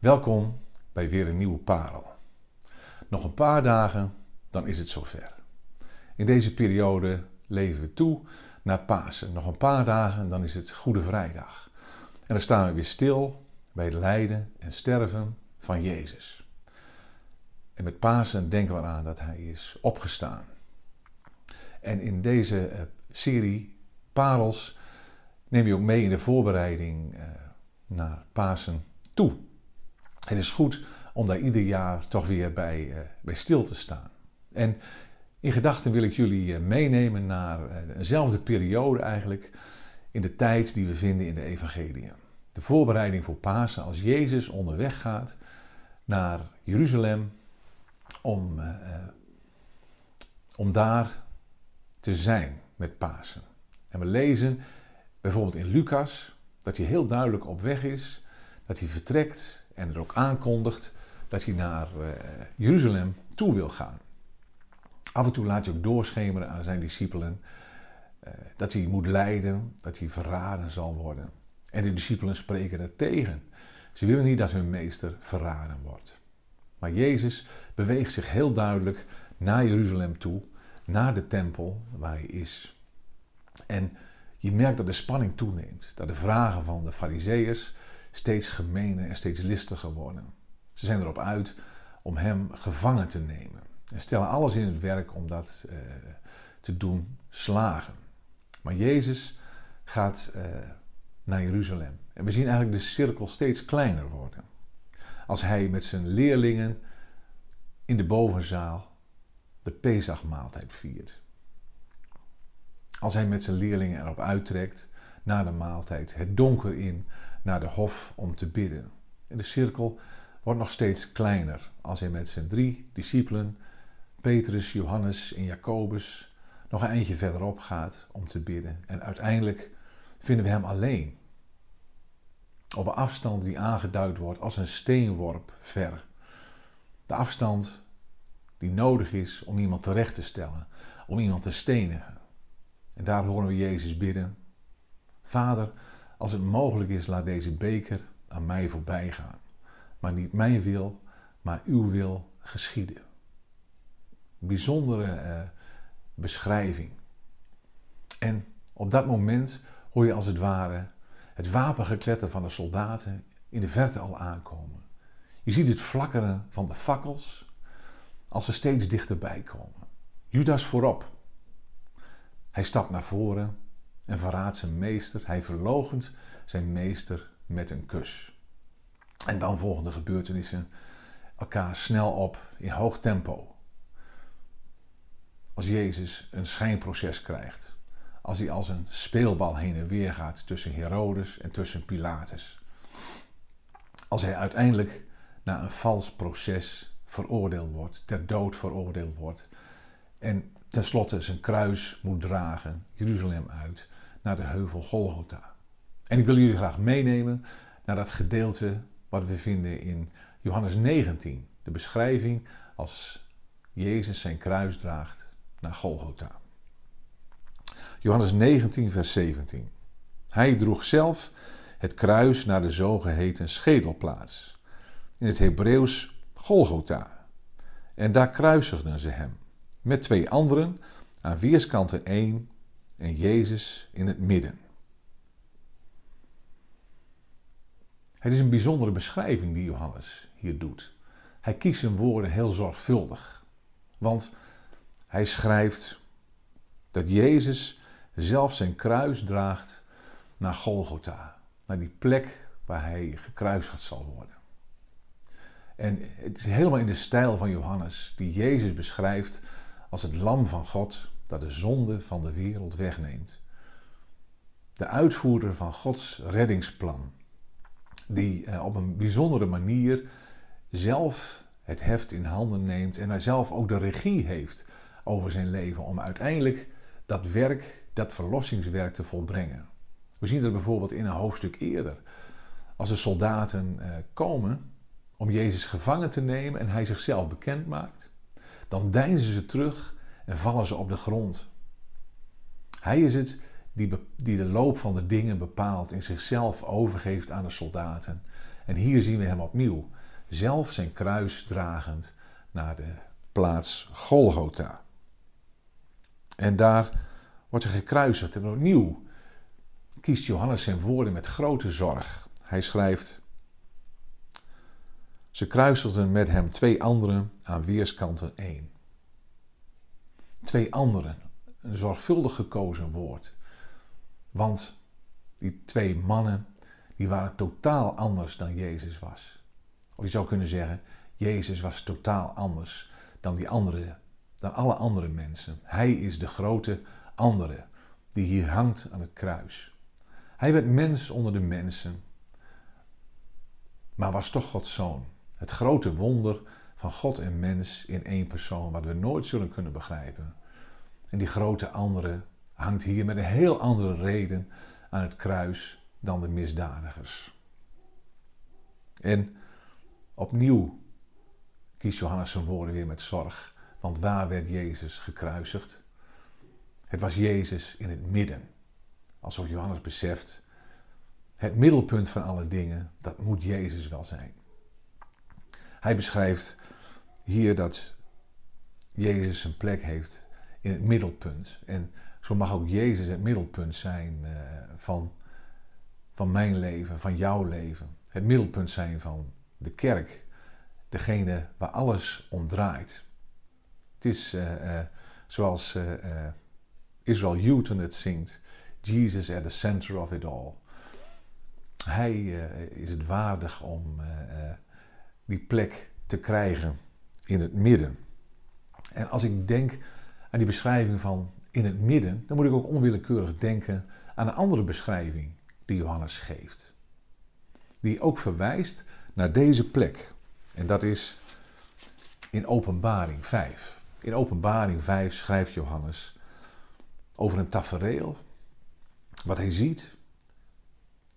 Welkom bij weer een nieuwe parel. Nog een paar dagen, dan is het zover. In deze periode leven we toe naar Pasen. Nog een paar dagen, dan is het Goede Vrijdag. En dan staan we weer stil bij het lijden en sterven van Jezus. En met Pasen denken we aan dat Hij is opgestaan. En in deze eh, serie Parels neem je ook mee in de voorbereiding eh, naar Pasen toe. Het is goed om daar ieder jaar toch weer bij, uh, bij stil te staan. En in gedachten wil ik jullie uh, meenemen naar uh, eenzelfde periode eigenlijk in de tijd die we vinden in de Evangelie. De voorbereiding voor Pasen als Jezus onderweg gaat naar Jeruzalem om, om daar te zijn met Pasen. En we lezen bijvoorbeeld in Lucas dat hij heel duidelijk op weg is, dat hij vertrekt en er ook aankondigt dat hij naar uh, Jeruzalem toe wil gaan. Af en toe laat hij ook doorschemeren aan zijn discipelen uh, dat hij moet lijden, dat hij verraden zal worden. En de discipelen spreken er tegen. Ze willen niet dat hun meester verraden wordt. Maar Jezus beweegt zich heel duidelijk naar Jeruzalem toe, naar de tempel waar hij is. En je merkt dat de spanning toeneemt, dat de vragen van de Farizeeërs steeds gemener en steeds listiger worden. Ze zijn erop uit om hem gevangen te nemen en stellen alles in het werk om dat uh, te doen slagen. Maar Jezus gaat uh, naar Jeruzalem. En we zien eigenlijk de cirkel steeds kleiner worden. Als hij met zijn leerlingen in de bovenzaal de Pesachmaaltijd viert. Als hij met zijn leerlingen erop uittrekt na de maaltijd het donker in naar de hof om te bidden. En de cirkel wordt nog steeds kleiner als hij met zijn drie discipelen, Petrus, Johannes en Jacobus, nog een eindje verderop gaat om te bidden. En uiteindelijk vinden we hem alleen. Op een afstand die aangeduid wordt als een steenworp ver. De afstand die nodig is om iemand terecht te stellen, om iemand te stenigen. En daar horen we Jezus bidden. Vader, als het mogelijk is, laat deze beker aan mij voorbij gaan. Maar niet mijn wil, maar uw wil geschieden. Bijzondere uh, beschrijving. En op dat moment hoor je als het ware het wapengekletter van de soldaten in de verte al aankomen. Je ziet het flakkeren van de fakkels als ze steeds dichterbij komen. Judas voorop. Hij stapt naar voren en verraadt zijn meester. Hij verlogent zijn meester met een kus. En dan volgen de gebeurtenissen elkaar snel op in hoog tempo. Als Jezus een schijnproces krijgt. Als hij als een speelbal heen en weer gaat tussen Herodes en tussen Pilatus. Als hij uiteindelijk na een vals proces veroordeeld wordt, ter dood veroordeeld wordt. En tenslotte zijn kruis moet dragen, Jeruzalem uit, naar de heuvel Golgotha. En ik wil jullie graag meenemen naar dat gedeelte wat we vinden in Johannes 19. De beschrijving als Jezus zijn kruis draagt naar Golgotha. Johannes 19, vers 17. Hij droeg zelf het kruis naar de zogeheten schedelplaats. In het Hebreeuws Golgotha. En daar kruisigden ze hem. Met twee anderen, aan weerskanten één en Jezus in het midden. Het is een bijzondere beschrijving die Johannes hier doet. Hij kiest zijn woorden heel zorgvuldig. Want hij schrijft dat Jezus zelf zijn kruis draagt naar Golgotha. Naar die plek waar hij gekruisigd zal worden. En het is helemaal in de stijl van Johannes, die Jezus beschrijft als het lam van God dat de zonde van de wereld wegneemt. De uitvoerder van Gods reddingsplan, die eh, op een bijzondere manier zelf het heft in handen neemt en hij zelf ook de regie heeft over zijn leven om uiteindelijk dat werk, dat verlossingswerk te volbrengen. We zien dat bijvoorbeeld in een hoofdstuk eerder. Als de soldaten eh, komen om Jezus gevangen te nemen en hij zichzelf bekend maakt, dan deinzen ze terug en vallen ze op de grond. Hij is het die, die de loop van de dingen bepaalt en zichzelf overgeeft aan de soldaten. En hier zien we hem opnieuw, zelf zijn kruis dragend naar de plaats Golgotha. En daar wordt hij gekruisigd. En opnieuw kiest Johannes zijn woorden met grote zorg. Hij schrijft: Ze kruisigden met hem twee anderen aan weerskanten één. Twee anderen, een zorgvuldig gekozen woord. Want die twee mannen, die waren totaal anders dan Jezus was. Of je zou kunnen zeggen, Jezus was totaal anders dan die andere, dan alle andere mensen. Hij is de grote andere die hier hangt aan het kruis. Hij werd mens onder de mensen, maar was toch Gods zoon. Het grote wonder van God en mens in één persoon, wat we nooit zullen kunnen begrijpen. En die grote andere hangt hier met een heel andere reden aan het kruis dan de misdadigers. En opnieuw kiest Johannes zijn woorden weer met zorg. Want waar werd Jezus gekruisigd? Het was Jezus in het midden. Alsof Johannes beseft, het middelpunt van alle dingen, dat moet Jezus wel zijn. Hij beschrijft hier dat Jezus een plek heeft in het middelpunt. En zo mag ook Jezus het middelpunt zijn uh, van, van mijn leven, van jouw leven. Het middelpunt zijn van de kerk, degene waar alles om draait. Het is uh, uh, zoals Israel Houghton het zingt: Jesus at the center of it all. Hij is het waardig om die plek te krijgen in het midden. En als ik denk aan die beschrijving van in het midden, dan moet ik ook onwillekeurig denken aan een andere beschrijving die Johannes geeft. Die ook verwijst naar deze plek. En dat is in Openbaring 5. In Openbaring 5 schrijft Johannes over een tafereel. Wat hij ziet.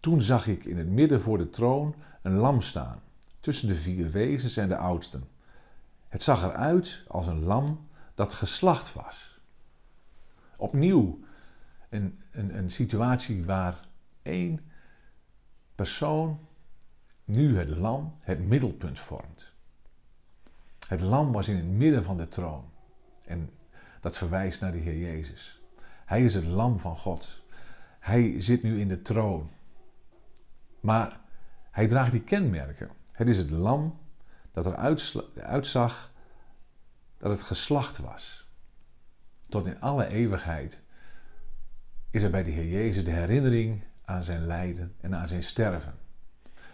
Toen zag ik in het midden voor de troon een lam staan, tussen de vier wezens en de oudsten. Het zag eruit als een lam dat geslacht was. Opnieuw een, een, een situatie waar één persoon nu het lam het middelpunt vormt. Het lam was in het midden van de troon. En dat verwijst naar de Heer Jezus. Hij is het lam van God. Hij zit nu in de troon. Maar hij draagt die kenmerken. Het is het lam dat er uitzag dat het geslacht was. Tot in alle eeuwigheid is er bij de Heer Jezus de herinnering aan zijn lijden en aan zijn sterven.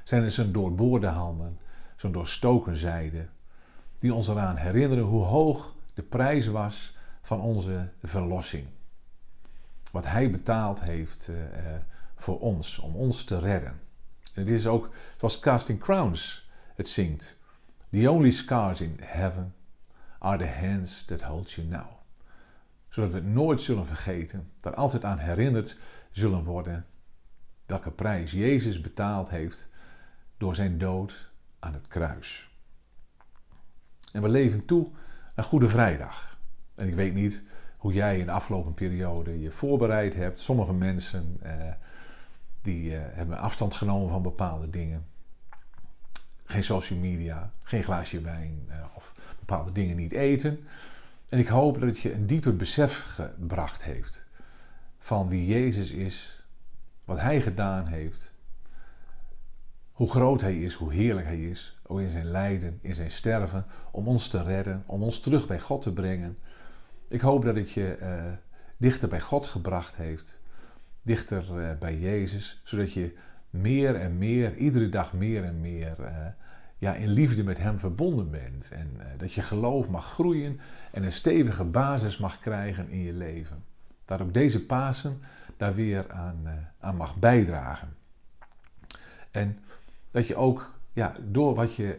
Zijn er zijn doorboorde handen, zijn doorstoken zijde, die ons eraan herinneren hoe hoog de prijs was van onze verlossing. Wat Hij betaald heeft uh, voor ons, om ons te redden. Het is ook zoals Casting Crowns het zingt. The only scars in heaven are the hands that hold you now. Zodat we nooit zullen vergeten, er altijd aan herinnerd zullen worden welke prijs Jezus betaald heeft door zijn dood aan het kruis. En we leven toe naar Goede Vrijdag. En ik weet niet hoe jij in de afgelopen periode je voorbereid hebt. Sommige mensen eh, die eh, hebben afstand genomen van bepaalde dingen. Geen social media, geen glaasje wijn eh, of bepaalde dingen niet eten. En ik hoop dat het je een dieper besef gebracht heeft van wie Jezus is, wat Hij gedaan heeft, hoe groot Hij is, hoe heerlijk Hij is, ook in zijn lijden, in zijn sterven, om ons te redden, om ons terug bij God te brengen. Ik hoop dat het je uh, dichter bij God gebracht heeft, dichter uh, bij Jezus, zodat je meer en meer, iedere dag meer en meer uh, ja, in liefde met Hem verbonden bent. En dat je geloof mag groeien en een stevige basis mag krijgen in je leven. Dat ook deze Pasen daar weer aan, aan mag bijdragen. En dat je ook ja, door wat je,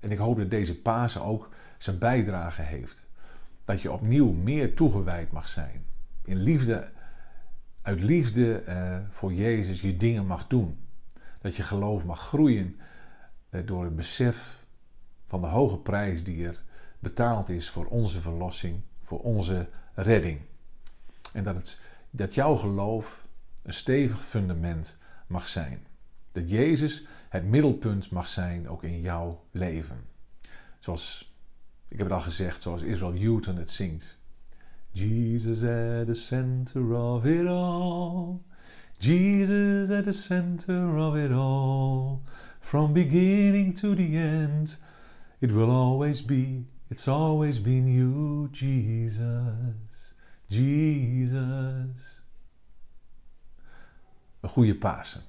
en ik hoop dat deze Pasen ook zijn bijdrage heeft, dat je opnieuw meer toegewijd mag zijn. In liefde, uit liefde uh, voor Jezus je dingen mag doen. Dat je geloof mag groeien uh, door het besef van de hoge prijs die er betaald is voor onze verlossing, voor onze redding. En dat, het, dat jouw geloof een stevig fundament mag zijn. Dat Jezus het middelpunt mag zijn ook in jouw leven. Zoals, ik heb het al gezegd, zoals Israel Houghton het zingt. Jesus at the center of it all. Jesus at the center of it all. From beginning to the end, it will always be, it's always been you, Jesus. Jesus. Een goede Pasen.